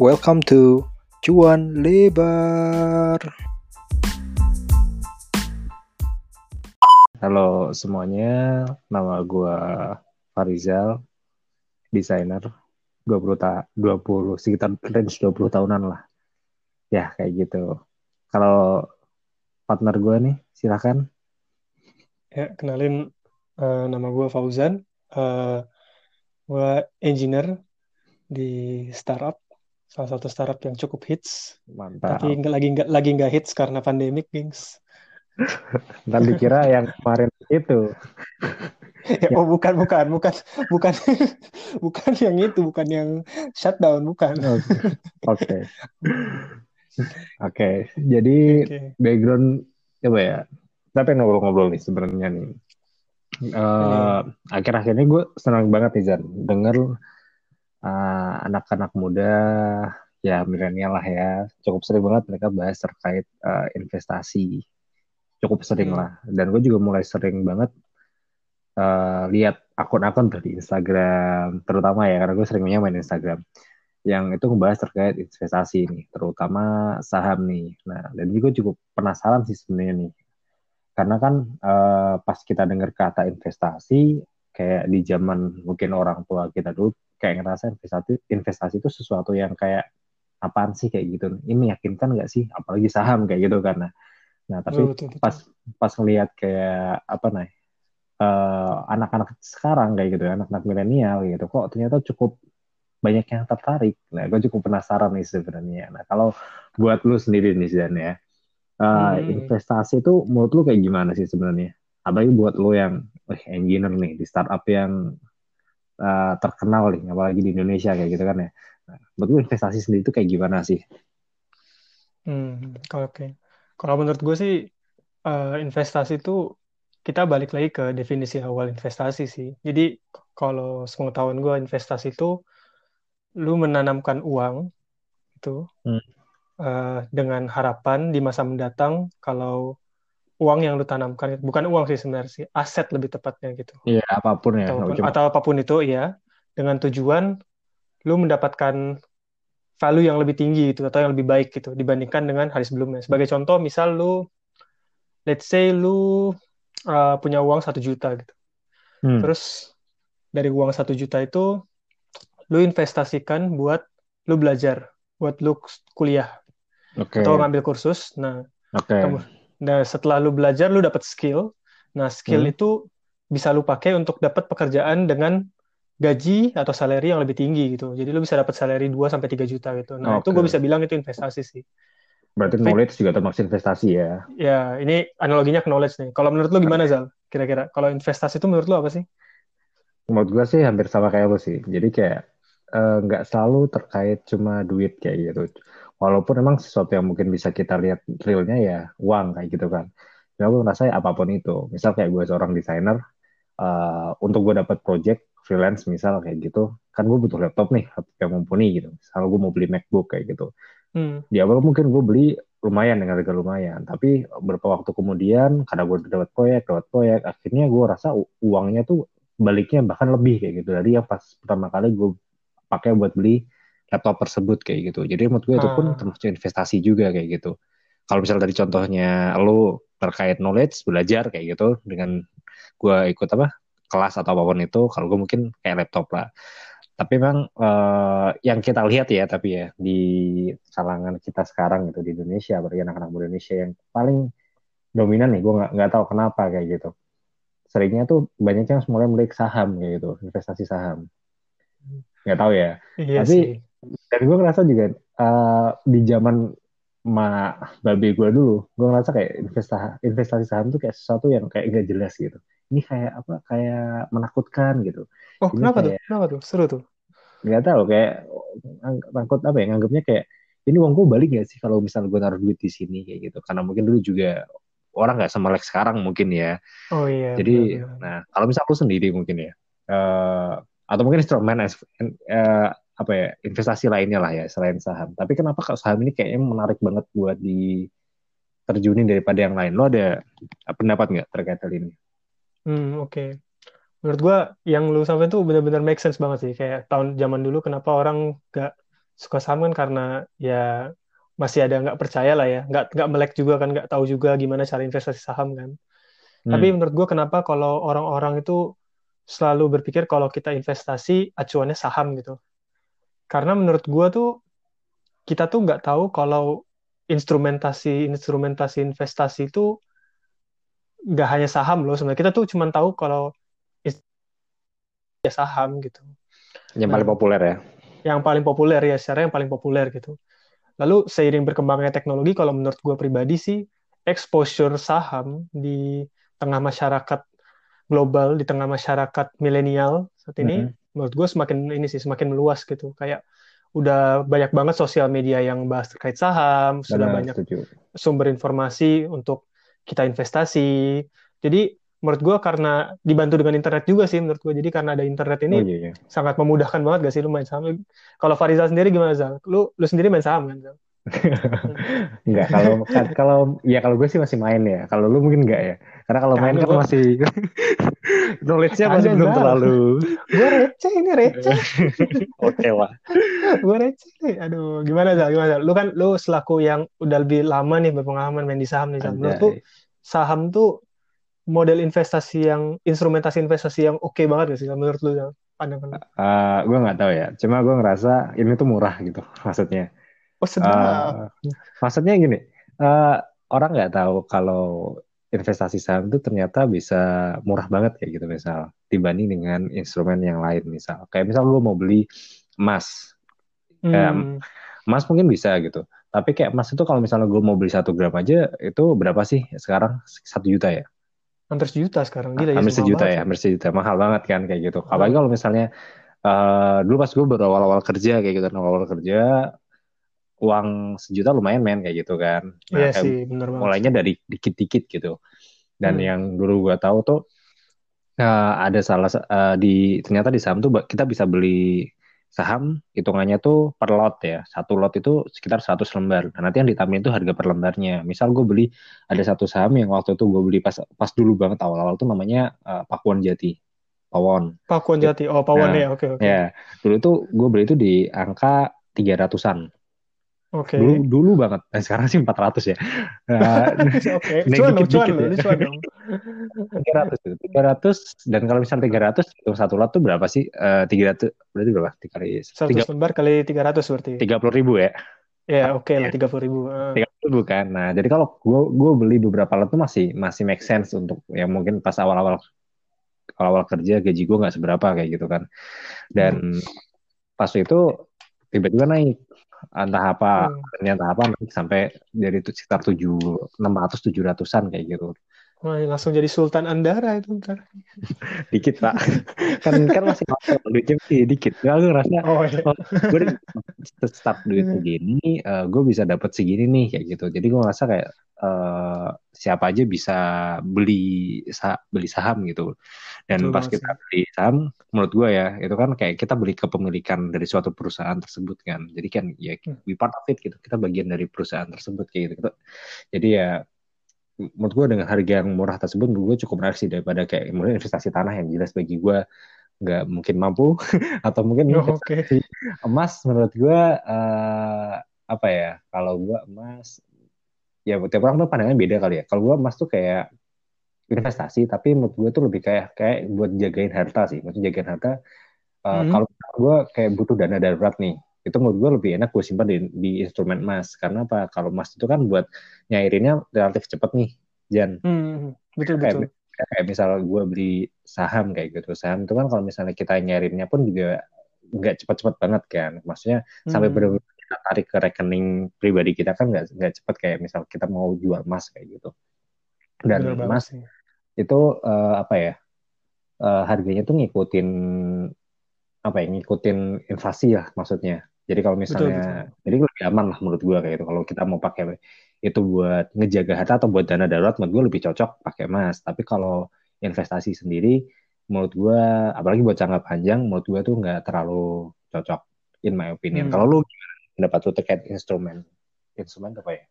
Welcome to Cuan Lebar. Halo semuanya, nama gue Farizal, desainer, 20 ta 20 sekitar range 20 tahunan lah. Ya, kayak gitu. Kalau partner gue nih, silakan. Ya, kenalin uh, nama gue Fauzan. Uh, gue engineer di startup, salah satu startup yang cukup hits. Mantap. Tapi lagi nggak lagi nggak hits karena pandemik, gengs. Ntar dikira yang kemarin itu. ya, oh bukan bukan bukan bukan bukan yang itu bukan yang shutdown bukan. Oke. Oke. Jadi okay. background apa ya? Tapi ngobrol-ngobrol nih sebenarnya nih. Uh, akhir-akhir ini gue senang banget nih Zan denger uh, anak-anak muda ya milenial lah ya cukup sering banget mereka bahas terkait uh, investasi. Cukup sering hmm. lah. Dan gue juga mulai sering banget uh, lihat akun-akun dari Instagram terutama ya karena gue sering main Instagram yang itu ngebahas terkait investasi nih terutama saham nih. Nah dan juga cukup penasaran sih sebenarnya nih. Karena kan uh, pas kita dengar kata investasi kayak di zaman mungkin orang tua kita dulu kayak ngerasa investasi investasi itu sesuatu yang kayak apaan sih kayak gitu ini meyakinkan nggak sih apalagi saham kayak gitu karena Nah, tapi oh, betul, betul. pas pas ngelihat kayak apa nih uh, anak-anak sekarang kayak gitu, anak-anak milenial gitu, kok ternyata cukup banyak yang tertarik. Nah, gue cukup penasaran nih sebenarnya. Nah, kalau buat lu sendiri nih Zan ya, uh, hmm. investasi itu menurut lu kayak gimana sih sebenarnya? Apalagi buat lu yang eh, engineer nih di startup yang uh, terkenal nih, apalagi di Indonesia kayak gitu kan ya. Nah, menurut lu investasi sendiri itu kayak gimana sih? Hmm, oke. Okay. Kalau menurut gue sih uh, investasi itu kita balik lagi ke definisi awal investasi sih. Jadi kalau sepengetahuan gue investasi itu lu menanamkan uang itu hmm. uh, dengan harapan di masa mendatang kalau uang yang lu tanamkan bukan uang sih sebenarnya sih aset lebih tepatnya gitu. Iya apa pun ya. Atau, atau apa pun itu ya dengan tujuan lu mendapatkan value yang lebih tinggi gitu atau yang lebih baik gitu dibandingkan dengan hari sebelumnya. Sebagai contoh, misal lu, let's say lu uh, punya uang satu juta gitu, hmm. terus dari uang satu juta itu lu investasikan buat lu belajar, buat lu kuliah okay. atau ngambil kursus. Nah, okay. kamu, nah setelah lu belajar lu dapat skill. Nah, skill hmm. itu bisa lu pakai untuk dapat pekerjaan dengan gaji atau salary yang lebih tinggi gitu. Jadi lu bisa dapat salary 2 sampai 3 juta gitu. Nah, okay. itu gue bisa bilang itu investasi sih. Berarti knowledge juga termasuk investasi ya. Ya, ini analoginya ke knowledge nih. Kalau menurut lu gimana Zal? Kira-kira kalau investasi itu menurut lu apa sih? Menurut gue sih hampir sama kayak lu sih. Jadi kayak eh, nggak uh, selalu terkait cuma duit kayak gitu. Walaupun emang sesuatu yang mungkin bisa kita lihat realnya ya uang kayak gitu kan. Ya gue merasa ya apa pun itu. Misal kayak gue seorang desainer, uh, untuk gue dapat project freelance misal kayak gitu kan gue butuh laptop nih laptop yang mumpuni gitu misal gue mau beli MacBook kayak gitu hmm. di awal mungkin gue beli lumayan dengan harga lumayan tapi beberapa waktu kemudian karena gue dapat proyek dapat proyek akhirnya gue rasa uangnya tuh baliknya bahkan lebih kayak gitu dari yang pas pertama kali gue pakai buat beli laptop tersebut kayak gitu. Jadi menurut gue itu pun ah. termasuk investasi juga kayak gitu. Kalau misalnya dari contohnya lo terkait knowledge belajar kayak gitu dengan gue ikut apa kelas atau apa pun itu kalau gue mungkin kayak laptop lah. Tapi memang uh, yang kita lihat ya tapi ya di kalangan kita sekarang gitu di Indonesia bagi anak-anak Indonesia yang paling dominan nih gue nggak nggak tahu kenapa kayak gitu. Seringnya tuh banyak yang mulai mulai saham kayak gitu investasi saham. Nggak tahu ya. Iya tapi sih. Dan gue ngerasa juga uh, di zaman ma babi gue dulu gue ngerasa kayak investasi investasi saham tuh kayak sesuatu yang kayak gak jelas gitu. Ini kayak apa kayak menakutkan gitu. Oh ini kenapa kayak, tuh kenapa tuh? Seru tuh. Nggak tahu kayak takut apa ya nganggapnya kayak ini uang gue balik gak sih kalau misal gue naruh duit di sini? Kayak gitu. Karena mungkin dulu juga orang nggak semelek sekarang mungkin ya. Oh iya jadi benar, benar. nah kalau misal lu sendiri mungkin ya uh, atau mungkin instrumen uh, apa ya investasi lainnya lah ya selain saham tapi kenapa kalau saham ini kayaknya menarik banget buat di terjunin daripada yang lain lo ada pendapat nggak terkait hal ini Hmm, oke. Menurut gua yang lu sampai tuh benar-benar make sense banget sih. Kayak tahun zaman dulu kenapa orang gak suka saham kan karena ya masih ada nggak percaya lah ya, nggak nggak melek juga kan, nggak tahu juga gimana cara investasi saham kan. Tapi Hmm. menurut gue kenapa kalau orang-orang itu selalu berpikir kalau kita investasi acuannya saham gitu. Karena menurut gue tuh kita tuh nggak tahu kalau instrumentasi instrumentasi investasi itu nggak hanya saham loh sebenarnya kita tuh cuma tahu kalau ya saham gitu Yang paling Nah. populer ya. yang paling populer ya secara yang paling populer gitu lalu seiring berkembangnya teknologi kalau menurut gue pribadi sih exposure saham di tengah masyarakat global di tengah masyarakat milenial saat ini Mhm. menurut gue semakin ini sih semakin meluas gitu kayak udah banyak banget sosial media yang bahas terkait saham sudah Benar, banyak setuju. sumber informasi untuk kita investasi. Jadi menurut gue karena dibantu dengan internet juga sih menurut gue. Jadi karena ada internet ini Oh iya, iya. sangat memudahkan banget gak sih lu main saham. Kalau Farizal sendiri gimana Zal? Lu lu sendiri main saham kan Zal? Enggak, kalau kalau ya kalau gue sih masih main ya. Kalau lu mungkin enggak ya. Karena kalau main kan gua- masih knowledge-nya masih belum terlalu Gue receh ini receh. oke lah. gue receh nih. Aduh gimana Zal? Gimana Zal? Lu kan lu selaku yang udah lebih lama nih berpengalaman main di saham nih Zal. Menurut Anjay. saham tuh model investasi yang instrumentasi investasi yang oke banget gak sih menurut lu Zal? Pandangan lu? Eh, gue nggak tahu ya. Cuma gue ngerasa ini tuh murah gitu maksudnya. Oh. Eh, maksudnya gini, eh, orang nggak tahu kalau investasi saham itu ternyata bisa murah banget kayak gitu misal dibanding dengan instrumen yang lain misal. Kayak misal lu mau beli emas, kayak Hmm. emas mungkin bisa gitu. Tapi kayak emas itu kalau misalnya gue mau beli satu gram aja itu berapa sih sekarang? Satu juta ya? hampir sejuta sekarang gila ya hampir mahal sejuta ya, hampir sejuta. Mahal banget kan kayak gitu. Apalagi kalau misalnya eh, dulu pas gue baru awal-awal kerja kayak gitu, awal-awal kerja uang sejuta lumayan men kayak gitu kan. Nah, Iya sih bener banget mulainya dari dikit-dikit gitu. Dan Hmm. yang dulu gue tahu tuh eh, ada salah sa- eh, di ternyata di saham tuh kita bisa beli saham hitungannya tuh per lot ya. Satu lot itu sekitar 100 lembar. Nah, nanti yang ditambahin itu harga per lembarnya. Misal gue beli ada satu saham yang waktu itu gue beli pas pas dulu banget awal-awal tuh namanya eh, Pakuan Jati. Pawon. Pakuan Jati oh Pawon Nah, ya oke oke Ya, dulu tuh gue beli itu di angka 300-an. Oke Dulu dulu banget. Nah, sekarang sih 400 ya. Nah, oke cuan dong cuan ya. dong 300 tuh. 300 dan kalau misalnya 300 hitung satu lot tuh berapa sih? Eh 300 berarti berapa? Dikali 100 lembar kali 300 berarti 30 ribu ya. ya oke lah 30 ribu Ah. 30 ribu kan. Nah, jadi kalau gue gue beli beberapa lot tuh masih masih make sense untuk ya mungkin pas awal-awal awal-awal kerja gaji gue nggak seberapa kayak gitu kan. Dan pas itu tiba-tiba naik entah apa Hmm. ternyata apa sampai dari sekitar 7 600 700-an kayak gitu. Wah, langsung jadi Sultan Andara itu ntar. Dikit, Pak. kan kan masih masuk duitnya masih dikit. Nah, gue ngerasa Oh, iya. oh, gue start duit segini, eh, gue bisa dapat segini nih kayak gitu. Jadi gue ngerasa kayak eh, siapa aja bisa beli sa- beli saham gitu. Dan Betul pas banget kita beli saham, menurut gue ya itu kan kayak kita beli kepemilikan dari suatu perusahaan tersebut kan. Jadi kan ya Hmm. we part of it gitu. Kita bagian dari perusahaan tersebut kayak gitu. Jadi ya menurut gue dengan harga yang murah tersebut menurut gue cukup menarik sih daripada kayak mungkin investasi tanah yang jelas bagi gue nggak mungkin mampu atau mungkin Oh, Oke. emas menurut gue eh, apa ya kalau gue emas ya tiap orang tuh pandangan beda kali ya kalau gue emas tuh kayak investasi tapi menurut gue tuh lebih kayak kayak buat jagain harta sih maksudnya jagain harta eh, Hmm. kalau gue kayak butuh dana darurat nih itu menurut gue lebih enak gue simpan di, di instrumen emas. Karena apa? Kalau emas itu kan buat nyairinnya relatif cepet nih Jan. Hmm, betul kayak, betul. kayak misal gue beli saham kayak gitu. Saham itu kan kalau misalnya kita nyairinnya pun juga nggak cepat-cepat banget kan. Maksudnya sampai Hmm. benar-benar kita tarik ke rekening pribadi kita kan nggak nggak cepat kayak misal kita mau jual emas kayak gitu. Dan emas itu eh, apa ya eh, harganya tuh ngikutin apa ya ngikutin inflasi lah maksudnya. Jadi kalau misalnya jadi lebih aman lah menurut gue kayak gitu. Kalau kita mau pakai itu buat ngejaga harta atau buat dana darurat menurut gue lebih cocok pakai emas. Tapi kalau investasi sendiri menurut gue apalagi buat jangka panjang menurut gue tuh nggak terlalu cocok in my opinion. Hmm. kalau lu pendapat lu terkait instrumen instrumen apa ya?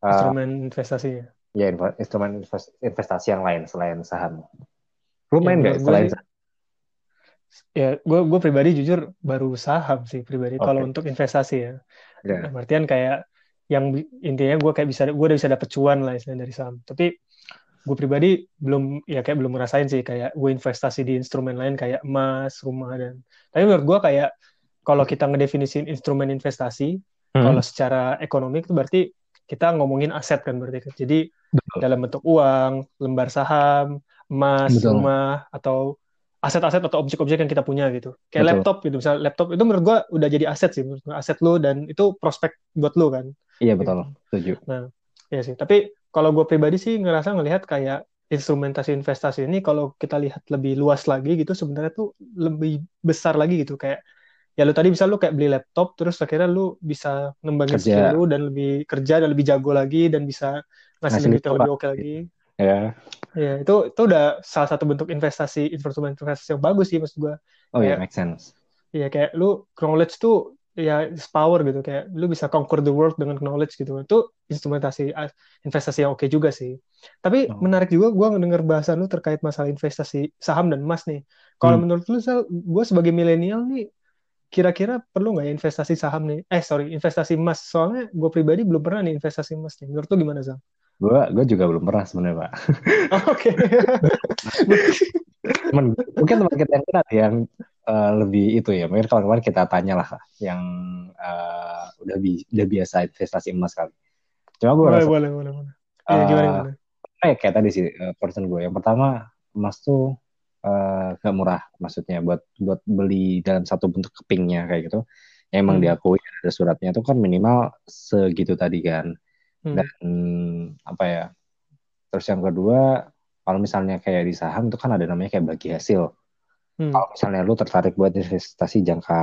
Eh, Instrumen investasinya. ya inv- instrumen invest- investasi yang lain selain saham. Lu Ya, main nggak selain saham ya gue gue pribadi jujur baru saham sih pribadi Oke. kalau untuk investasi ya Ya. Dalam artian kayak yang intinya gue kayak bisa gue udah bisa dapet cuan lah istilahnya dari saham tapi gue pribadi belum ya kayak belum ngerasain sih kayak gue investasi di instrumen lain kayak emas rumah dan tapi menurut gue kayak kalau kita ngedefinisin instrumen investasi Hmm. kalau secara ekonomi itu berarti kita ngomongin aset kan berarti kan. jadi Betul. dalam bentuk uang lembar saham emas Betul. rumah atau aset-aset atau objek-objek yang kita punya gitu kayak Betul. laptop gitu misalnya laptop itu menurut gue udah jadi aset sih menurut gua aset lu dan itu prospek buat lu kan Iya betul, setuju. Iya sih, tapi kalau gue pribadi sih ngerasa ngelihat kayak instrumentasi investasi ini kalau kita lihat lebih luas lagi gitu sebenarnya tuh lebih besar lagi gitu kayak ya lu tadi bisa lu kayak beli laptop terus akhirnya lu bisa ngembangin Kerja. skill lu dan lebih kerja dan lebih jago lagi dan bisa ngasih duit lebih oke lagi. Ya. Ya, itu itu udah salah satu bentuk investasi instrumen investasi yang bagus sih maksud gue. Oh iya, Kayak- make sense. Iya kayak lu knowledge tuh ya power gitu kayak lu bisa conquer the world dengan knowledge gitu itu instrumentasi ah, investasi yang oke juga sih tapi Oh. menarik juga gua ngedenger bahasan lu terkait masalah investasi saham dan emas nih kalau Hmm. menurut lu Sal, gue sebagai milenial nih kira-kira perlu nggak ya investasi saham nih eh sorry investasi emas soalnya gue pribadi belum pernah nih investasi emas nih menurut lu gimana Zal? Gue gue juga belum pernah sebenarnya pak. Oke Cuman mungkin teman kita yang kenal yang eh, lebih itu ya. Mungkin kalau kemarin kita tanya lah yang eh, udah bi udah biasa investasi emas kali. Cuma gue boleh rasa boleh boleh boleh Iya, gimana eh, gimana kayak kayak tadi sih eh, person gue. Yang pertama emas tuh eh, gak murah maksudnya buat buat beli dalam satu bentuk kepingnya kayak gitu. Emang Hmm. diakui ada suratnya itu kan minimal segitu tadi kan. Hmm. Dan apa ya? Terus yang kedua, kalau misalnya kayak di saham itu kan ada namanya kayak bagi hasil. Hmm. Kalau misalnya lu tertarik buat investasi jangka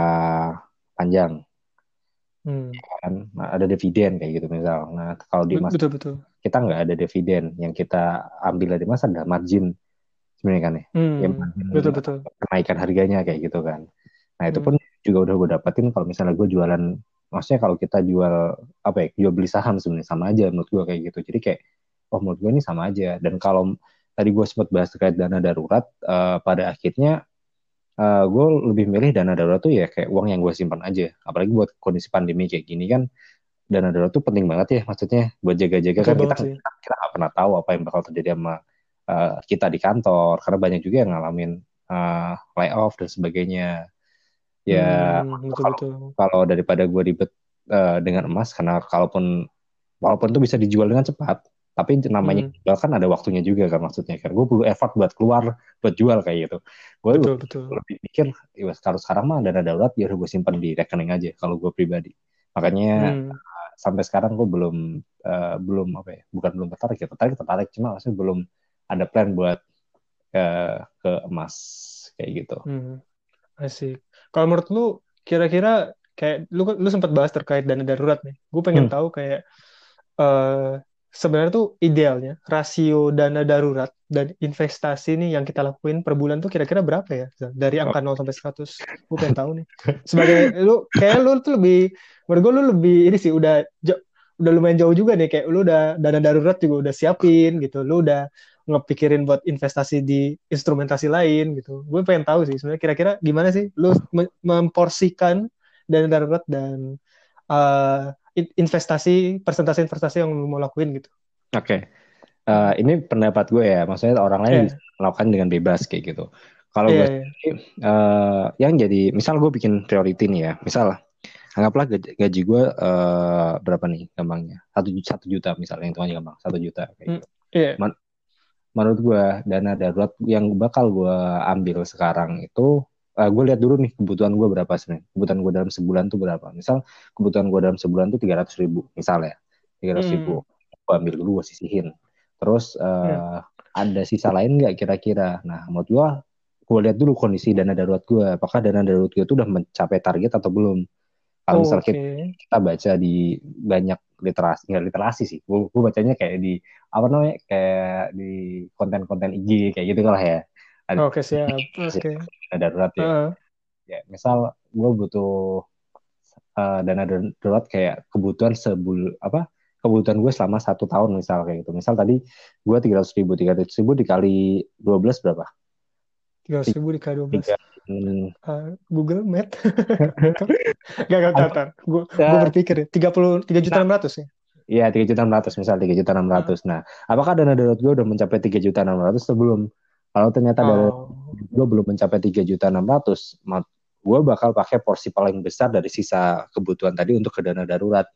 panjang, Hmm. kan nah, ada dividen kayak gitu misal. Nah kalau di emas betul betul kita nggak ada dividen, yang kita ambil dari emas ada margin sebenarnya kan ya, Hmm. ya margin betul betul kenaikan harganya kayak gitu kan. Nah itu Hmm. pun juga udah gue dapetin kalau misalnya gue jualan, maksudnya kalau kita jual apa ya, jual beli saham sebenarnya sama aja menurut gue kayak gitu. Jadi kayak, oh menurut gue ini sama aja. Dan kalau tadi gue sempat bahas terkait dana darurat, eh, pada akhirnya eh, gue lebih milih dana darurat tuh ya kayak uang yang gue simpan aja. Apalagi buat kondisi pandemi kayak gini kan, dana darurat tuh penting banget ya, maksudnya buat jaga-jaga kan kita sih kita nggak pernah tahu apa yang bakal terjadi sama eh, kita di kantor karena banyak juga yang ngalamin eh, layoff dan sebagainya ya Hmm, betul kalau betul kalau daripada gue ribet eh, dengan emas karena kalaupun walaupun itu bisa dijual dengan cepat tapi namanya Hmm. jual kan ada waktunya juga kan maksudnya kan gue perlu effort buat keluar buat jual kayak gitu gue betul betul lebih pikir ya kalau sekarang mah dana darurat ya udah gue simpan di rekening aja kalau gue pribadi makanya Hmm. sampai sekarang gue belum eh, belum apa ya bukan belum tertarik ya tertarik tertarik cuma maksudnya belum ada plan buat eh, ke emas kayak gitu Hmm, asik. Kalau menurut lu, kira-kira kayak lu lu sempat bahas terkait dana darurat nih. Gue pengen Hmm. tahu kayak eh sebenarnya tuh idealnya rasio dana darurat dan investasi nih yang kita lakuin per bulan tuh kira-kira berapa ya? Dari angka 0 sampai 100. Gue pengen tahu nih. Sebagai lu kayak lu tuh lebih menurut gue lu lebih ini sih udah udah lumayan jauh juga nih kayak lu udah dana darurat juga udah siapin gitu. Lu udah ngepikirin buat investasi di instrumentasi lain gitu. Gue pengen tahu sih sebenarnya kira-kira gimana sih lu me- memporsikan dana darurat dan in- investasi persentase investasi yang lu mau lakuin gitu. oke Eh, ini pendapat gue ya maksudnya orang lain bisa melakukan dengan bebas kayak gitu kalau Iya, gue iya. eh, yang jadi misal gue bikin priority nih ya misal anggaplah gaji, gaji gue eh, berapa nih gampangnya satu juta satu juta misalnya hitungannya gampang satu juta kayak Hmm. gitu. Iya. Menurut gue dana darurat yang bakal gue ambil sekarang itu eh, gue lihat dulu nih kebutuhan gue berapa sebenarnya. Kebutuhan gue dalam sebulan tuh berapa? Misal kebutuhan gue dalam sebulan tuh tiga ratus ribu misalnya tiga ratus ribu. Gue ambil dulu gue sisihin. Terus eh, ada sisa lain nggak kira-kira? Nah menurut gue gue lihat dulu kondisi dana darurat gue apakah dana darurat gue itu udah mencapai target atau belum? Kalau misal Oke. kita, kita baca di banyak literasi nggak literasi sih gue, gue bacanya kayak di apa namanya kayak di konten-konten IG kayak gitu lah ya ada Oke, siap. Oke. dana darurat ya Heeh. ya misal gue butuh eh, dana darurat kayak kebutuhan sebul apa kebutuhan gue selama satu tahun misal kayak gitu misal tadi gue tiga ratus ribu tiga ratus ribu dikali 12 berapa 300 ribu dikali 12. tiga Hmm, Uh, Google Map. Gak, gak, gak. Gue ya, berpikir ya, 33 juta 600 ya. Iya, tiga juta enam ratus misal tiga juta enam ratus. Nah, apakah dana darurat gue udah mencapai tiga juta enam ratus atau belum? Kalau ternyata Oh, gue belum mencapai tiga juta enam ratus, gue bakal pakai porsi paling besar dari sisa kebutuhan tadi untuk ke dana darurat,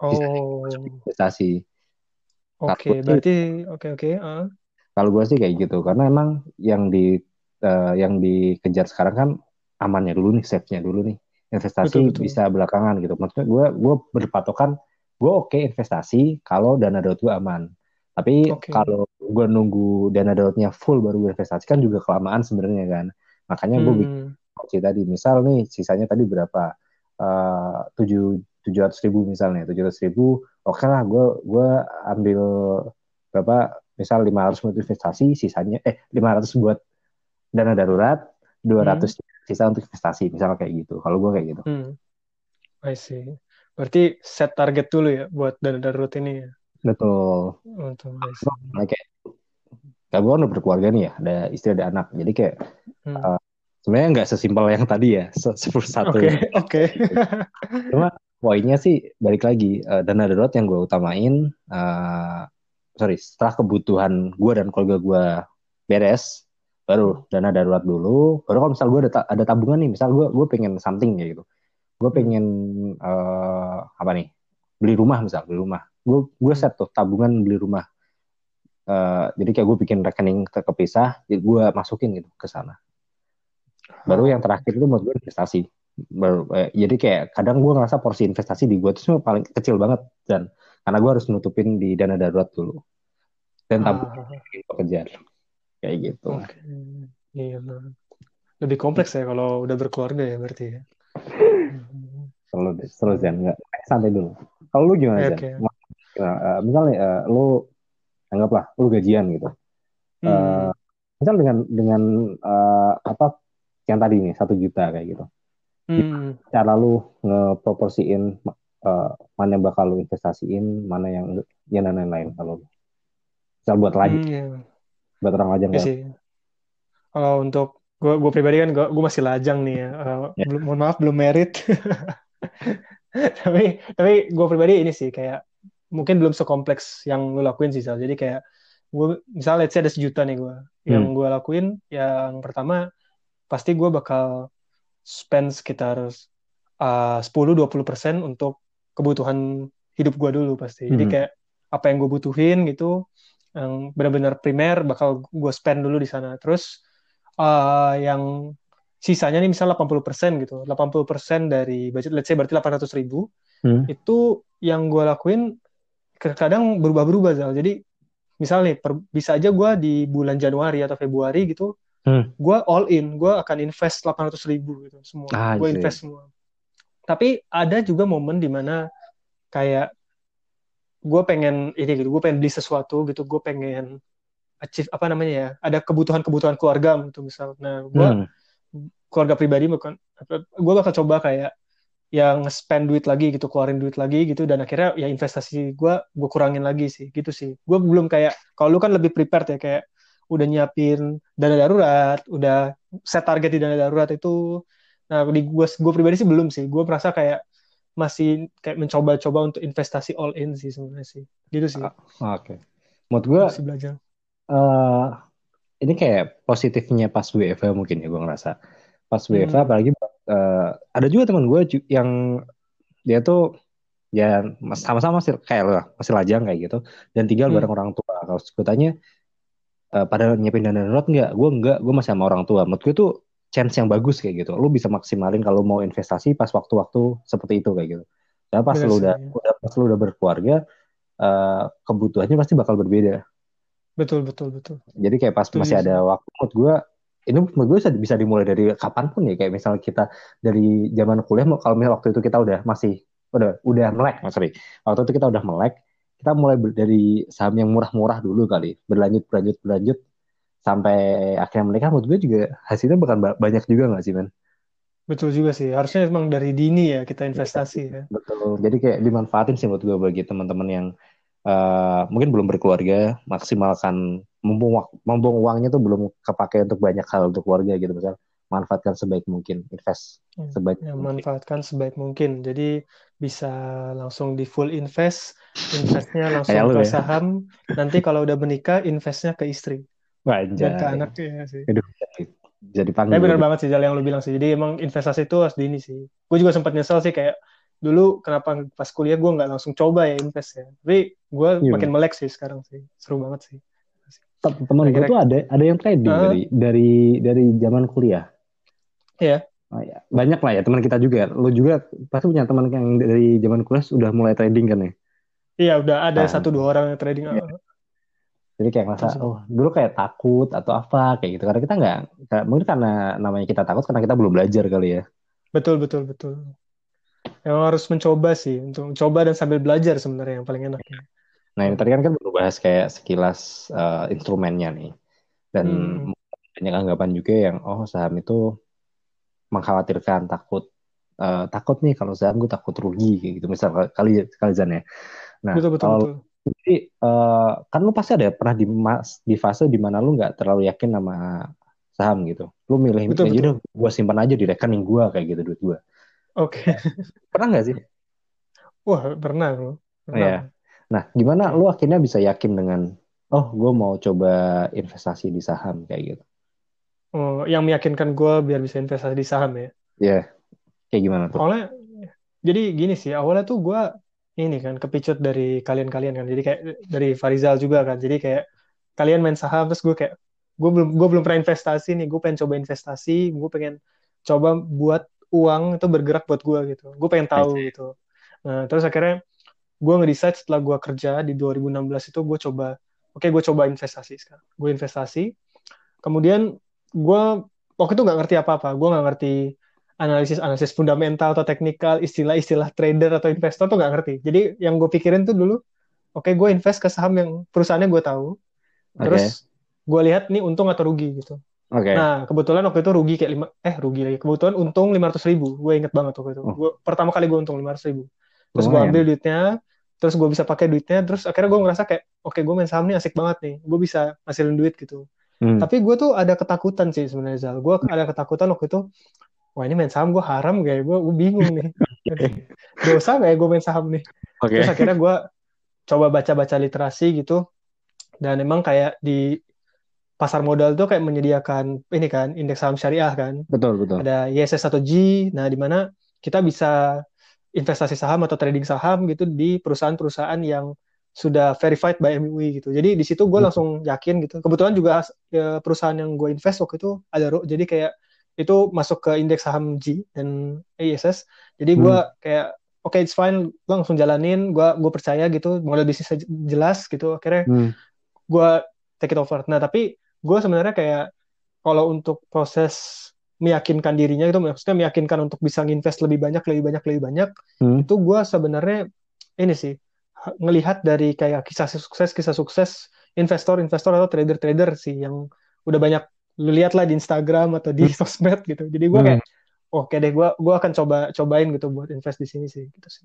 oh, investasi. Oke. gue sih, Berarti, oke, oke. ah. kalau gue sih kayak gitu, karena emang yang di eh, yang dikejar sekarang kan amannya dulu nih, save-nya dulu nih. Betul, Investasi betul. bisa belakangan gitu. Maksudnya gue gue berpatokan gue oke investasi kalau dana darurat gue aman. Tapi Oke. kalau gue nunggu dana daruratnya full baru gue investasi kan juga kelamaan sebenarnya kan. Makanya gue bikin Hmm, opsi tadi. Misal nih sisanya tadi berapa? Eh, Tujuh tujuh ratus ribu misalnya. Tujuh ratus ribu. Oke lah, gue gue ambil berapa? Misal 500 buat investasi, sisanya eh 500 buat dana darurat, hmm, 200 sisa untuk investasi. Misalnya kayak gitu. Kalau gue kayak gitu. hmm. I see. Berarti set target dulu ya buat dana darurat ini ya. Betul. See. Nah, kayak kayak gue kan udah berkeluarga nih ya, ada istri ada anak. Jadi kayak Hmm. eh, sebenarnya nggak sesimpel yang tadi ya, se- sepuluh satu Oke, ini. oke. Cuma poinnya sih balik lagi eh, dana darurat yang gue utamain, eh, sorry, setelah kebutuhan gue dan keluarga gue beres, baru dana darurat dulu. Baru kalau misal gue ada, ta- ada tabungan nih, misal gue gue pengen something ya gitu, gue Hmm, pengen eh, apa nih, beli rumah misal, beli rumah. Gue gue set tuh tabungan beli rumah. Eh, jadi kayak gue bikin rekening ter- kepisah, jadi gue masukin gitu ke sana. Baru yang terakhir itu menurut gue investasi. Baru, eh, jadi kayak kadang gue ngerasa porsi investasi di gue itu semua paling kecil banget dan karena gue harus nutupin di dana darurat dulu dan tabungan ah, yang gue kejar kayak gitu. oke. Iya, nah. Lebih kompleks ya kalau udah berkeluarga ya berarti ya. Selalu selalu Zen nggak eh, santai dulu. Kalau lu gimana Zen? oke. Nah, eh, misalnya eh, lu anggaplah lu gajian gitu. Hmm, misal dengan dengan eh, apa yang tadi nih satu juta kayak gitu. Hmm, cara lu ngeproporsiin eh, mana yang bakal lu investasiin, mana yang ya dan lain-lain kalau misal buat lagi hmm, iya. Buat orang lajang Iya sih. Kalau untuk gue gue pribadi kan gue gue masih lajang nih ya. Eh, ya. belum mohon maaf belum merit. tapi tapi gue pribadi ini sih kayak mungkin belum sekompleks yang lu lakuin sih Sal. Jadi kayak gue misalnya let's say ada sejuta nih gue. Yang Hmm. gue lakuin yang pertama pasti gue bakal spend sekitar uh, 10-20% untuk kebutuhan hidup gue dulu pasti. Jadi Hmm. kayak apa yang gue butuhin gitu, yang benar-benar primer bakal gue spend dulu di sana. Terus uh, yang sisanya nih misal 80% gitu. 80% dari budget, let's say berarti 800 ribu. Hmm. Itu yang gue lakuin kadang berubah-berubah Zal. Jadi misal nih per- bisa aja gue di bulan Januari atau Februari gitu Hmm. gue all in, gue akan invest 800 ribu gitu semua, Ah, gue invest semua. Tapi ada juga momen di mana kayak gue pengen ini gitu, gue pengen beli sesuatu gitu, gue pengen achieve apa namanya ya, ada kebutuhan-kebutuhan keluarga gitu misal. Nah, gue Hmm. keluarga pribadi bukan, gue bakal coba kayak yang spend duit lagi gitu, keluarin duit lagi gitu, dan akhirnya ya investasi gue gue kurangin lagi sih, gitu sih. Gue belum kayak, kalau lu kan lebih prepared ya kayak udah nyiapin dana darurat, udah set target di dana darurat itu. Nah, di gue gue pribadi sih belum sih. Gue merasa kayak masih kayak mencoba-coba untuk investasi all in sih sebenarnya sih. Gitu sih. Ah, Oke. Menurut gue Masih belajar. eh ini kayak positifnya pas WFH mungkin ya gue ngerasa. Pas WFH Hmm. apalagi eh, ada juga teman gue yang dia tuh ya mas- sama-sama masih kayak lo masih lajang kayak gitu dan tinggal Hmm. bareng orang tua. Kalau gue tanya eh, pada nyiapin dana darurat nggak? Gue nggak, gue masih sama orang tua. Menurut gue tuh chance yang bagus kayak gitu. Lu bisa maksimalin kalau mau investasi pas waktu-waktu seperti itu kayak gitu. Karena pas Bener lu udah, udah pas lu udah berkeluarga, eh, kebutuhannya pasti bakal berbeda. Betul, betul, betul. Jadi kayak pas Setuju masih sih. ada waktu, menurut gue ini menurut gue bisa, bisa dimulai dari kapan pun ya. Kayak misalnya kita dari zaman kuliah, kalau misalnya waktu itu kita udah masih udah udah melek, oh, sorry, waktu itu kita udah melek, kita mulai dari saham yang murah-murah dulu kali, berlanjut berlanjut berlanjut sampai akhirnya menikah. Menurut gue juga hasilnya bakal ba- banyak juga nggak sih, men? Betul juga sih. Harusnya emang dari dini ya kita investasi ya. Betul. Jadi kayak dimanfaatin sih menurut gue bagi teman-teman yang eh, mungkin belum berkeluarga, maksimalkan mumpung mumpung uangnya tuh belum kepake untuk banyak hal untuk keluarga gitu misal manfaatkan sebaik mungkin, invest Ya, sebaik ya, mungkin. manfaatkan sebaik mungkin. Jadi bisa langsung di full invest, investnya langsung lu ke ya. saham. Nanti kalau udah menikah, investnya ke istri dan ke Anjay. anak ya sih. Aduh, jadi, jadi Tapi panggil. benar banget sih Jal yang lu bilang sih. Jadi emang investasi itu harus di ini sih. Gue juga sempat nyesel sih kayak dulu kenapa pas kuliah gue nggak langsung coba ya invest ya. Tapi gue Iya. makin melek sih sekarang sih. Seru banget sih. Tem- Temen gue tuh ada ada yang trading Hah? dari dari dari zaman kuliah. Iya. Oh, ya. Banyak lah ya teman kita juga. Lu juga pasti punya teman yang dari zaman kuliah sudah mulai trading kan ya. Iya udah ada Nah. satu dua orang yang trading. Iya. Jadi kayak Terus- oh dulu kayak takut atau apa kayak gitu. Karena kita nggak, mungkin karena namanya kita takut karena kita belum belajar kali ya. Betul betul betul. Emang harus mencoba sih untuk coba dan sambil belajar sebenarnya yang paling enak. Nah ini tadi kan kan baru bahas kayak sekilas eh, instrumennya nih. Dan Hmm. banyak anggapan juga yang, oh saham itu mengkhawatirkan, takut. eh, takut nih kalau saham gue takut rugi kayak gitu. Misal kali kali ya. Nah Betul betul kalau betul. Jadi eh, kan lu pasti ada pernah di mas di fase di mana lu nggak terlalu yakin sama saham gitu. Lu milih Betul, aja betul. udah gua simpan aja di rekening gua kayak gitu duit gua. Oke. Pernah nggak sih? Wah pernah bro. Pernah. Iya. Nah, gimana lu akhirnya bisa yakin dengan oh gua mau coba investasi di saham kayak gitu. Oh, yang meyakinkan gue biar bisa investasi di saham ya. Ya. Kayak gimana tuh? Awalnya, jadi gini sih, awalnya tuh gue ini kan kepicut dari kalian-kalian kan. Jadi kayak dari Farizal juga kan. Jadi kayak kalian main saham terus gue kayak gue belum gue belum pernah investasi nih. Gue pengen coba investasi. Gue pengen coba buat uang itu bergerak buat gue gitu. Gue pengen tahu gitu. Nah terus akhirnya gue nge-decide setelah gue kerja di 2016 itu gue coba oke gue coba investasi sekarang. Gue investasi. Kemudian gue waktu itu nggak ngerti apa-apa. Gue nggak ngerti analisis-analisis fundamental atau teknikal, istilah-istilah trader atau investor tuh nggak ngerti. Jadi yang gue pikirin tuh dulu, oke gue invest ke saham yang perusahaannya gue tahu, Oke. terus gue lihat nih untung atau rugi gitu. Oke. Nah kebetulan waktu itu rugi kayak lima, eh rugi lagi. Kebetulan untung 500 ribu, gue inget banget waktu itu. Oh. Gue pertama kali gue untung 500 ribu. Terus gue ambil duitnya, terus gue bisa pakai duitnya, terus akhirnya gue ngerasa kayak, oke gue main saham nih asik banget nih, gue bisa ngasilin duit gitu. Hmm. Tapi gue tuh ada ketakutan sih sebenarnya Zal. Gue ada ketakutan waktu itu, wah ini main saham gue haram kayak gue, gue bingung nih. Dosa gak ya gue main saham nih? Oke. Terus akhirnya gue coba baca-baca literasi gitu, dan emang kayak di pasar modal tuh kayak menyediakan ini kan indeks saham syariah kan, Betul, betul. ada ISS 1G, nah di mana kita bisa investasi saham atau trading saham gitu di perusahaan-perusahaan yang sudah verified by MUI gitu. Jadi di situ gue langsung yakin gitu. Kebetulan juga ya, perusahaan yang gue invest waktu itu ada ro- jadi kayak itu masuk ke indeks saham G dan ISS. Jadi gue Hmm. kayak oke it's fine langsung jalanin. Gue gue percaya gitu model bisnisnya jelas gitu. Akhirnya Hmm. gue take it over. Nah tapi gue sebenarnya kayak kalau untuk proses meyakinkan dirinya itu maksudnya meyakinkan untuk bisa nginvest lebih banyak lebih banyak lebih banyak Hmm. itu gue sebenarnya ini sih ha- ngelihat dari kayak kisah sukses kisah sukses investor-investor atau trader-trader sih yang udah banyak lu lihat lah di Instagram atau di sosmed gitu jadi gue Hmm. kayak oke deh gue gua akan coba cobain gitu buat invest di sini sih gitu sih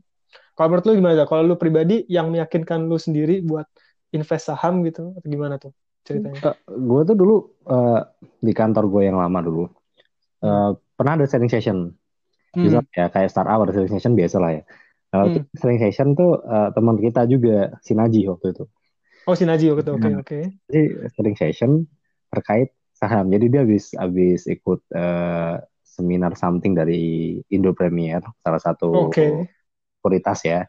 kalau menurut lu gimana Zal? kalau lu pribadi yang meyakinkan lu sendiri buat invest saham gitu atau gimana tuh ceritanya gue tuh dulu eh, di kantor gue yang lama dulu eh, pernah ada selling session Hmm. bisa ya kayak startup ada selling session biasa lah ya Nah, waktu Hmm. selling session tuh eh, teman kita juga si Naji waktu itu oh si Najio gitu oke Hmm. oke jadi selling session terkait saham. Jadi dia habis habis ikut eh, seminar something dari Indo Premier salah satu Oke. otoritas ya.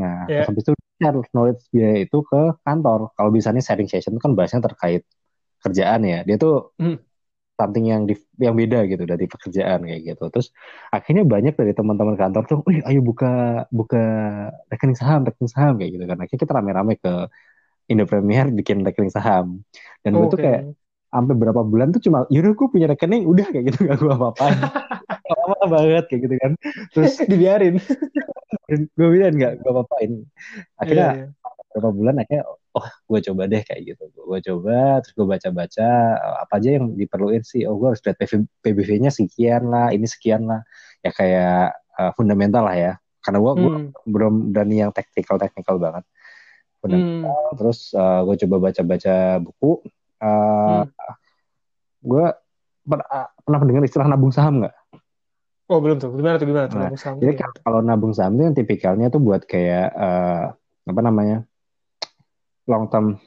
Nah terus habis itu share knowledge dia itu ke kantor. Kalau misalnya sharing session itu kan bahasnya terkait kerjaan ya. Dia tuh Hmm. something yang di, yang beda gitu dari pekerjaan kayak gitu. Terus akhirnya banyak dari teman-teman kantor tuh, wih ayo buka buka rekening saham rekening saham kayak gitu kan. Akhirnya kita rame-rame ke Indo Premier bikin rekening saham. Dan gue tuh kayak sampai berapa bulan tuh cuma yaudah gue punya rekening udah kayak gitu. Gak gue apa-apain lama banget kayak gitu kan. Terus dibiarin. Gue bilang nggak gue apa-apain akhirnya Iya, iya. beberapa bulan akhirnya oh gue coba deh kayak gitu. Gue coba terus gue baca-baca eh, apa aja yang diperluin sih? Oh gue harus lihat PBV-nya sekian lah ini sekian lah. Ya kayak eh, fundamental lah ya. Karena gue Hmm. belum berani yang teknikal teknikal banget. Fundamental Hmm. terus gue coba baca-baca buku Eh Hmm. gue per- ah, pernah mendengar istilah nabung saham nggak? Oh belum tuh. Gimana tuh gimana tuh Nah, nabung saham jadi kalau nabung saham itu yang tipikalnya tuh buat kayak eh, apa namanya long term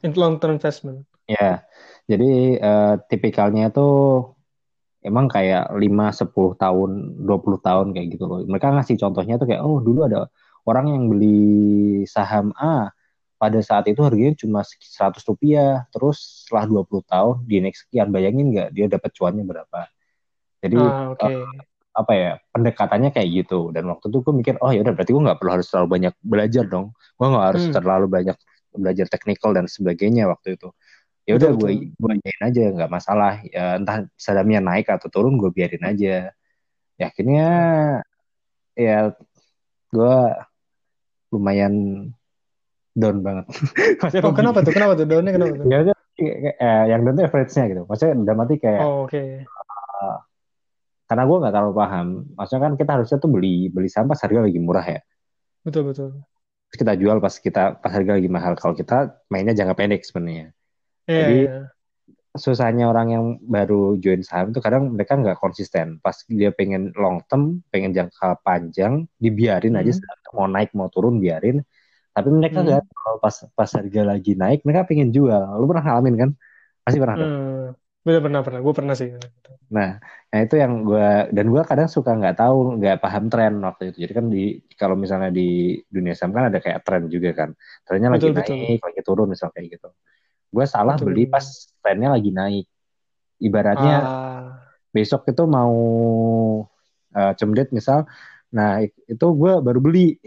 In- Long term investment. ya. Jadi eh, tipikalnya tuh emang kayak 5, 10 tahun, 20 tahun kayak gitu loh. Mereka ngasih contohnya tuh kayak oh dulu ada orang yang beli saham A pada saat itu harganya cuma 100 rupiah, terus setelah 20 tahun di next sekian bayangin nggak dia dapat cuannya berapa. Jadi Ah eh, apa ya pendekatannya kayak gitu. Dan waktu itu gue mikir oh ya udah berarti gue nggak perlu harus terlalu banyak belajar dong. Gue nggak harus Hmm. terlalu banyak belajar teknikal dan sebagainya waktu itu. Ya udah gue gue iyain aja nggak masalah. Ya, entah sahamnya naik atau turun gue biarin aja. Ya akhirnya ya gue lumayan down banget maksudnya Oh rugi kenapa tuh? Kenapa tuh? Daunnya kenapa tuh? ya udah, eh, yang down tuh average-nya gitu maksudnya udah mati kayak Oh oke. eh, karena gue nggak terlalu paham maksudnya kan kita harusnya tuh beli beli saham pas harga lagi murah ya Betul betul. Terus kita jual pas kita pas harga lagi mahal kalau kita mainnya jangka pendek sebenarnya Iya jadi iya. susahnya orang yang baru join saham itu kadang mereka nggak konsisten pas dia pengen long term pengen jangka panjang dibiarin aja Hmm. mau naik mau turun biarin tapi mereka Hmm. nggak kalau pas pas harga lagi naik mereka pengen jual lu pernah ngalamin kan pasti pernah Hmm. Bener pernah pernah. Gue pernah sih. nah nah itu yang gue dan gue kadang suka nggak tahu nggak paham tren waktu itu jadi kan di kalau misalnya di dunia saham kan ada kayak tren juga kan trennya lagi Betul betul. naik lagi turun misal kayak gitu gue salah Betul. beli pas trennya lagi naik ibaratnya Ah. besok itu mau eh, cemdet misal nah itu gue baru beli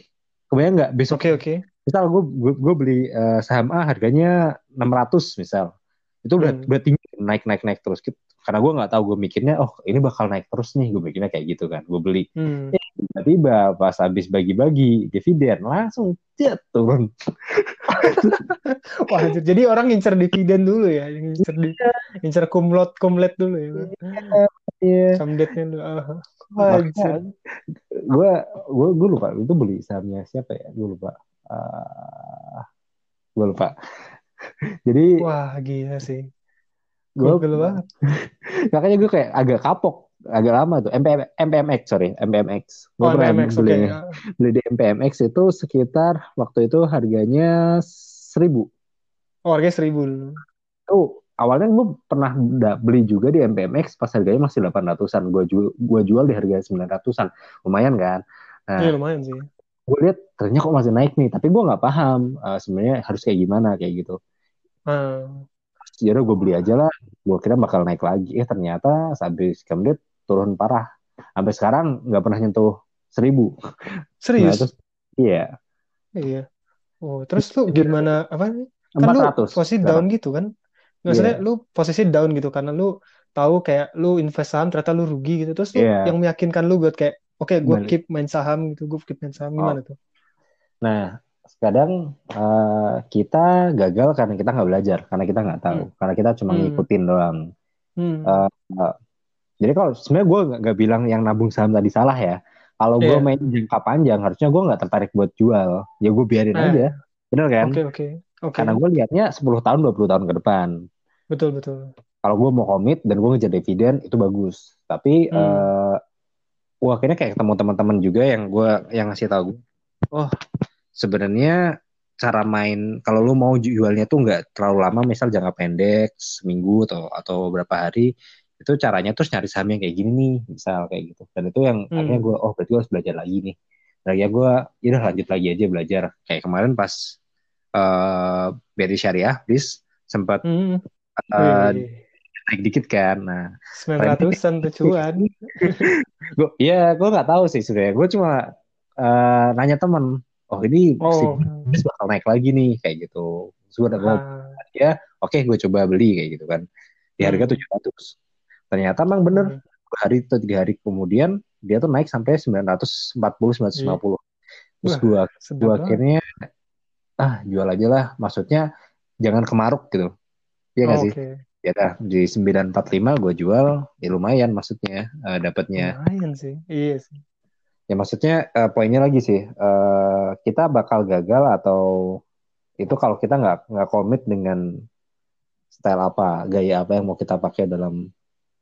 kebayang nggak besok Oke oke. Misal gue gue, beli eh, saham A harganya 600 misal. Itu udah Hmm. udah tinggi naik naik naik terus. Gitu. karena gue nggak tahu gue mikirnya oh ini bakal naik terus nih. Gue mikirnya kayak gitu kan. Gue beli. Hmm. eh, tiba-tiba pas habis bagi-bagi dividen langsung turun. Wah, jadi orang ngincer dividen dulu ya, ngincer di, ngincer kumlot kumlet dulu ya, Iya. samdetnya dulu. Makanya gue gue gue lupa. Itu beli sahamnya siapa ya? Gue lupa Ah, gue lupa. Jadi Wah, gila sih. gue Gokil banget. makanya gue kayak agak kapok agak lama tuh. MPM, MPMX sorry MPMX gue Oh, pernah oke. beli beli di MPMX itu sekitar waktu itu harganya seribu. Oh, harganya seribu itu awalnya gue pernah beli juga di MPMX pas harganya masih 800-an gue jual gue jual di harga 900-an lumayan kan? Nah Iya, lumayan sih. Gue lihat ternyata kok masih naik nih tapi gue nggak paham eh, sebenarnya harus kayak gimana kayak gitu Ah. jadi gue beli aja lah gue kira bakal naik lagi eh ternyata habis kemudian turun parah sampai sekarang nggak pernah nyentuh seribu nah Serius? terus iya Iya. Oh, terus lu gimana apa? Kan lu posisi sekarang down gitu kan? Maksudnya iya lu posisi down gitu karena lu tahu kayak lu invest saham ternyata lu rugi gitu. Terus lu iya yang meyakinkan lu buat kayak oke gue balik keep main saham gitu, gue keep main saham oh gimana tuh? nah kadang eh, kita gagal karena kita nggak belajar karena kita nggak tahu Hmm. karena kita cuma Hmm. ngikutin doang Hmm. Eh, eh, jadi kalau sebenarnya gue nggak bilang yang nabung saham tadi salah ya kalau gue Iya. main jangka panjang harusnya gue nggak tertarik buat jual ya gue biarin Nah, aja bener kan oke oke. Oke. karena gue liatnya 10 tahun 20 tahun ke depan Betul betul. kalau gue mau komit dan gue ngejar dividen itu bagus tapi Hmm. eh gue akhirnya kayak ketemu teman-teman juga yang gue yang ngasih tahu gue oh sebenarnya cara main kalau lu mau jualnya tuh nggak terlalu lama misal jangka pendek seminggu atau atau berapa hari itu caranya terus nyari saham yang kayak gini nih misal kayak gitu dan itu yang akhirnya Hmm. gue oh berarti gue harus belajar lagi nih dan ya gue ya udah lanjut lagi aja belajar kayak kemarin pas eh BRI Syariah bis sempat Hmm. Wih, naik dikit kan nah sembilan trennya ratusan tuh cuan. gue ya gue nggak tahu sih sebenarnya gue cuma eh, nanya temen oh ini si Oh. bis bakal naik lagi nih kayak gitu terus gue Ah. ya oke gue coba beli kayak gitu kan di harga Hmm. tujuh ratus ternyata emang bener Hmm. dua hari atau tiga hari kemudian dia tuh naik sampai 940 950 terus Wah, gue gue banget. akhirnya ah jual aja lah maksudnya jangan kemaruk gitu Iya nggak sih Oke. Ya dah di 945 gue jual ya lumayan maksudnya eh, dapatnya Lumayan sih. Iya sih. Ya maksudnya eh, poinnya lagi sih eh, kita bakal gagal atau itu kalau kita nggak nggak komit dengan style apa, gaya apa yang mau kita pakai dalam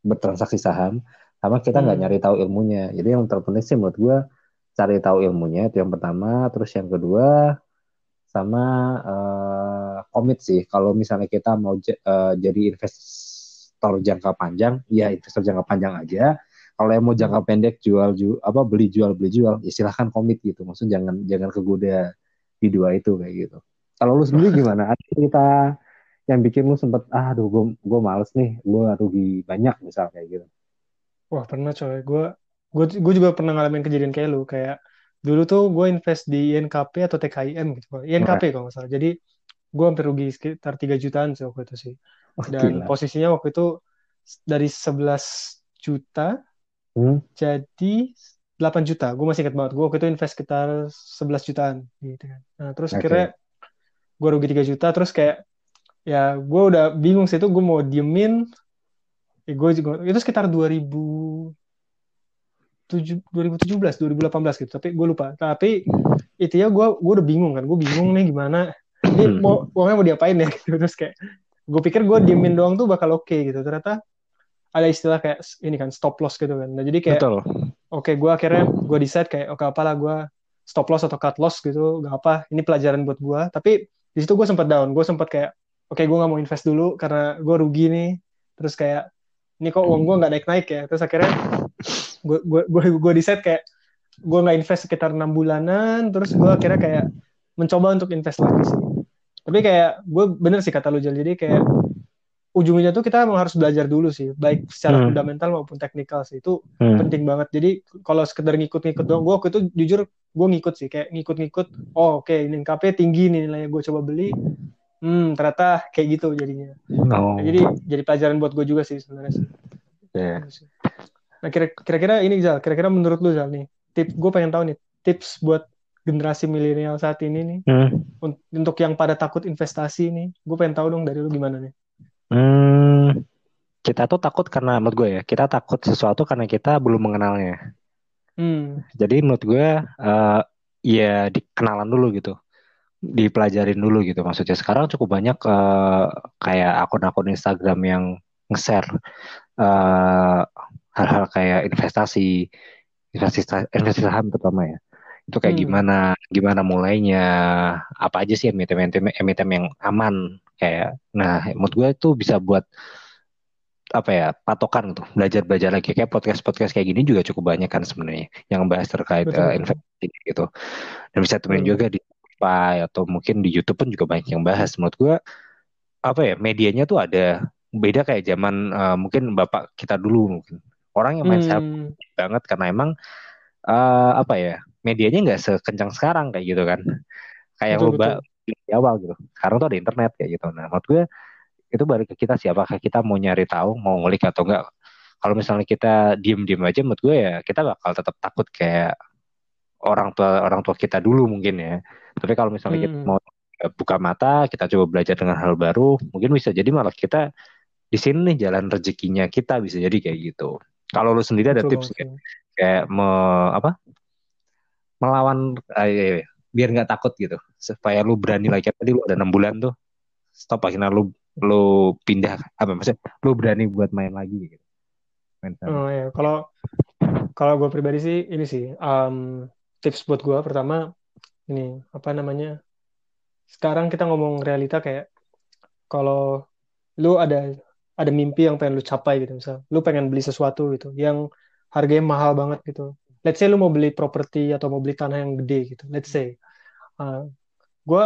bertransaksi saham sama kita nggak Hmm. nyari tahu ilmunya jadi yang terpenting sih menurut gue cari tahu ilmunya itu yang pertama terus yang kedua sama eh, komit sih kalau misalnya kita mau eh, jadi investor jangka panjang ya investor jangka panjang aja kalau yang mau jangka pendek jual ju apa beli jual beli jual ya silahkan komit gitu maksudnya jangan jangan kegoda di dua itu kayak gitu kalau lu sendiri gimana ada cerita yang bikin lu sempet ah aduh gue gue males nih gue rugi banyak misal kayak gitu Wah, pernah coy. Gue gue gue juga pernah ngalamin kejadian kayak lu. Kayak dulu tuh gue invest di INKP atau TKIM gitu. INKP kalau nggak salah. Jadi gue hampir rugi sekitar 3 jutaan sih waktu itu sih. Dan gila. posisinya waktu itu dari 11 juta Hmm, jadi 8 juta. Gue masih ingat banget. Gue waktu itu invest sekitar 11 jutaan gitu kan. Nah, terus Oke. akhirnya gue rugi 3 juta terus kayak ya gue udah bingung sih itu gue mau diemin ya gue juga itu sekitar 2000 tujuh- 2017 2018 gitu tapi gue lupa tapi itu ya gue gue udah bingung kan gue bingung nih gimana ini mau uangnya mau diapain ya? Gitu. Terus kayak gue pikir gue diemin doang tuh bakal oke gitu. Ternyata ada istilah kayak ini kan stop loss gitu kan. Nah jadi kayak betul. oke gue akhirnya gue decide kayak oke apalah gue stop loss atau cut loss gitu gak apa ini pelajaran buat gue tapi di situ gue sempat down. Gue sempat kayak oke gue nggak mau invest dulu karena gue rugi nih. Terus kayak ini kok uang gue nggak naik naik ya? Terus akhirnya gue gue gue gue decide kayak gue nggak invest sekitar enam bulanan. Terus gue akhirnya kayak mencoba untuk invest lagi sih tapi kayak gue bener sih kata lu Jal jadi kayak ujungnya tuh kita emang harus belajar dulu sih baik secara Hmm. fundamental maupun teknikal sih itu Hmm, penting banget. Jadi kalau sekedar ngikut-ngikut doang, gue waktu itu jujur gue ngikut sih, kayak ngikut-ngikut. Oh oke, ini KP tinggi nih nilainya, gue coba beli. Hmm ternyata kayak gitu jadinya. oh, Nah, jadi jadi pelajaran buat gue juga sih sebenarnya sih. ya. Gitu. Nah kira- kira-kira ini Zal, kira-kira menurut lu Zal nih, tips gue pengen tahu nih tips buat generasi milenial saat ini nih Hmm. un- untuk yang pada takut investasi nih, gue pengen tahu dong dari lu gimana nih. Hmm, kita tuh takut karena menurut gue ya, kita takut sesuatu karena kita belum mengenalnya. Hmm, Jadi menurut gue eh, ya dikenalan dulu gitu, dipelajarin dulu gitu. Maksudnya sekarang cukup banyak eh, kayak akun-akun Instagram yang nge-share eh, hal-hal kayak investasi, investasi, investasi saham terutama ya. Itu kayak Hmm. gimana, gimana mulainya, apa aja sih emiten-emiten emiten yang aman kayak. Nah, menurut gue itu bisa buat apa ya patokan gitu belajar belajar lagi kayak podcast podcast kayak gini juga cukup banyak kan sebenarnya yang bahas terkait Betul, betul. investasi gitu dan bisa temuin Betul. juga di Spotify atau mungkin di YouTube pun juga banyak yang bahas menurut gua apa ya medianya tuh ada beda kayak zaman eh, mungkin bapak kita dulu mungkin orang yang main saham Hmm, banget karena emang eh, apa ya medianya nggak sekencang sekarang kayak gitu kan. Kayak betul betul. di awal gitu. Sekarang tuh ada internet kayak gitu. Nah menurut gue itu balik ke kita sih apakah kita mau nyari tahu mau ngulik atau enggak kalau misalnya kita diem-diem aja menurut gue ya kita bakal tetap takut kayak orang tua orang tua kita dulu mungkin ya. Tapi kalau misalnya kita Hmm. mau buka mata kita coba belajar dengan hal baru mungkin bisa jadi malah kita di sini nih jalan rezekinya kita bisa jadi kayak gitu. Kalau lu sendiri ada Betul tips sih. kayak me, apa melawan ah, iya, iya, biar nggak takut gitu. Supaya lu berani lagi. Tadi lu ada enam bulan tuh. Stop akhirnya lu lu pindah. Apa maksudnya? Lu berani buat main lagi gitu. Oh ya, kalau kalau gue pribadi sih ini sih um, tips buat gue pertama ini apa namanya? Sekarang kita ngomong realita kayak kalau lu ada ada mimpi yang pengen lu capai gitu. Misal lu pengen beli sesuatu gitu yang harganya mahal banget gitu let's say lu mau beli properti atau mau beli tanah yang gede gitu let's say uh, gue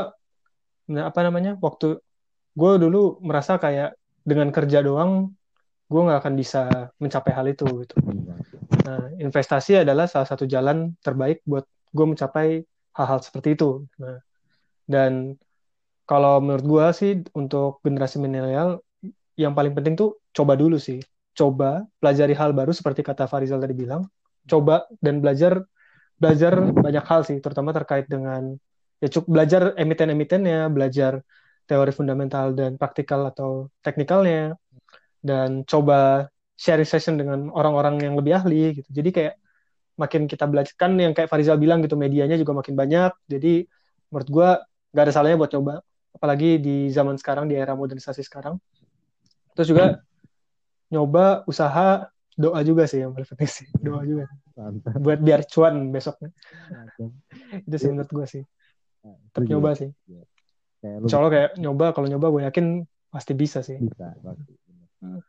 apa namanya waktu gue dulu merasa kayak dengan kerja doang gue nggak akan bisa mencapai hal itu gitu Nah, investasi adalah salah satu jalan terbaik buat gue mencapai hal-hal seperti itu. Nah, dan kalau menurut gue sih untuk generasi milenial yang paling penting tuh coba dulu sih. Coba pelajari hal baru seperti kata Farizal tadi bilang. Coba dan belajar belajar banyak hal sih, terutama terkait dengan ya cukup belajar emiten-emitennya, belajar teori fundamental dan praktikal atau teknikalnya, dan coba sharing session dengan orang-orang yang lebih ahli gitu. Jadi kayak makin kita belajar kan yang kayak Farizal bilang gitu medianya juga makin banyak. Jadi menurut gua nggak ada salahnya buat coba apalagi di zaman sekarang di era modernisasi sekarang. Terus juga nyoba usaha doa juga sih yang paling penting sih doa juga Mantap. buat biar cuan besoknya itu sih menurut gue sih Nah, tetap nyoba sih Kayak lu insya Allah kayak nyoba kalau nyoba gue yakin pasti bisa sih bisa pasti. Hmm.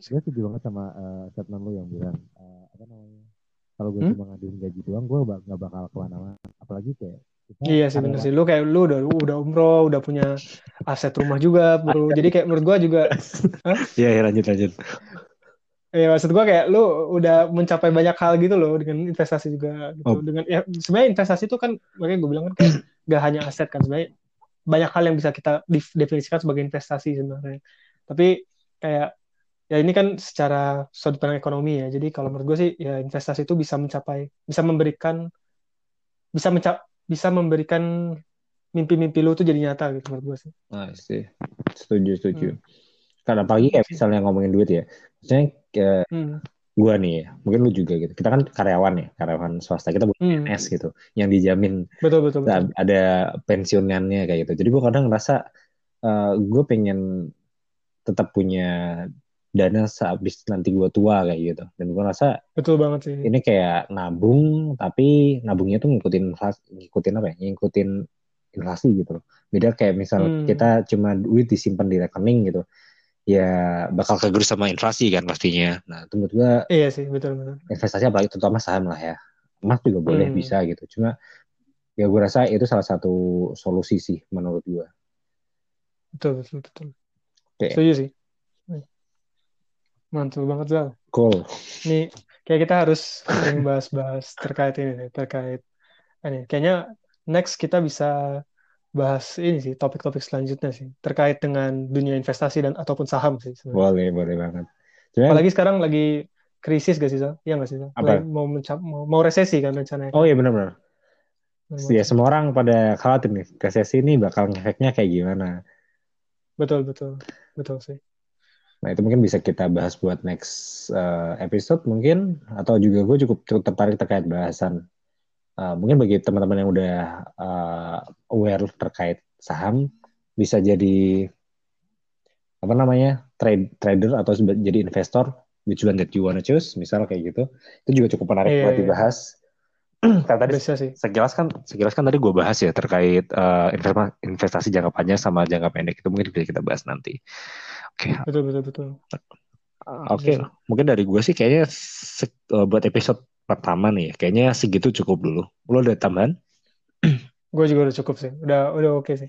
Gue setuju banget sama eh, statement lu yang bilang eh, apa namanya? Kalau gue Hmm? cuma ngaduin gaji doang, gue bak nggak bakal ke mana-mana. Apalagi kayak kita Iya sih bener sih. Lu kayak lu udah udah umroh, udah punya aset rumah juga, bro. Jadi kayak menurut gua juga, Iya, ya, lanjut lanjut. Ya maksud gua kayak lu udah mencapai banyak hal gitu loh dengan investasi juga gitu. Oh. Dengan ya sebenarnya investasi itu kan makanya gue bilang kan kayak gak hanya aset kan sebenarnya banyak hal yang bisa kita definisikan sebagai investasi sebenarnya. Tapi kayak ya ini kan secara sudut pandang ekonomi ya. Jadi kalau menurut gue sih ya investasi itu bisa mencapai, bisa memberikan, bisa menca bisa memberikan mimpi-mimpi lu tuh jadi nyata gitu menurut gue sih. Nah, sih. Setuju, setuju. Hmm. Karena apalagi kayak misalnya ngomongin duit ya. Misalnya kayak Hmm. gue nih mungkin lu juga gitu. Kita kan karyawan ya, karyawan swasta. Kita bukan Hmm. PNS gitu. Yang dijamin Betul betul betul. ada, pensiunannya kayak gitu. Jadi gue kadang ngerasa eh, gue pengen tetap punya dana sehabis nanti gue tua kayak gitu. Dan gue rasa Betul banget sih. ini kayak nabung tapi nabungnya tuh ngikutin inflasi, ngikutin apa ya? Ngikutin inflasi gitu loh. Beda kayak misal Hmm. kita cuma duit disimpan di rekening gitu. Ya bakal kegerus sama inflasi kan pastinya. Nah, itu menurut gua Iya sih, betul betul. investasi apalagi terutama saham lah ya. Emas juga boleh Hmm. bisa gitu. Cuma ya gue rasa itu salah satu solusi sih menurut gua. Betul betul betul. Oke. Setuju sih. Mantul banget Zal. Cool. Nih kayak kita harus sering bahas-bahas terkait ini nih, terkait ini. Kayaknya next kita bisa bahas ini sih topik-topik selanjutnya sih terkait dengan dunia investasi dan ataupun saham sih sebenarnya. Boleh, boleh banget. Cuma Apalagi sekarang lagi krisis gak sih Zal? Iya gak sih Zal? Apa? Mau mencap mau, mau resesi kan rencananya. Oh iya benar-benar. Ya semua orang pada khawatir nih resesi ini bakal ngefeknya kayak gimana. Betul betul betul sih. Nah, itu mungkin bisa kita bahas buat next uh, episode mungkin atau juga gue cukup cukup tertarik terkait bahasan uh, mungkin bagi teman-teman yang udah uh, aware terkait saham bisa jadi apa namanya trade trader atau jadi investor which one that you wanna choose misal kayak gitu itu juga cukup menarik Iya, buat iya. dibahas kan tadi Bisa sih. sekilas kan sekilas kan tadi gue bahas ya terkait uh, investasi, jangka panjang sama jangka pendek itu mungkin bisa kita bahas nanti oke Betul betul betul. Oke, Iya. mungkin dari gue sih kayaknya eh, buat episode pertama nih, ya, kayaknya segitu cukup dulu. Lo ada tambahan? Gue juga udah cukup sih. Udah udah oke sih.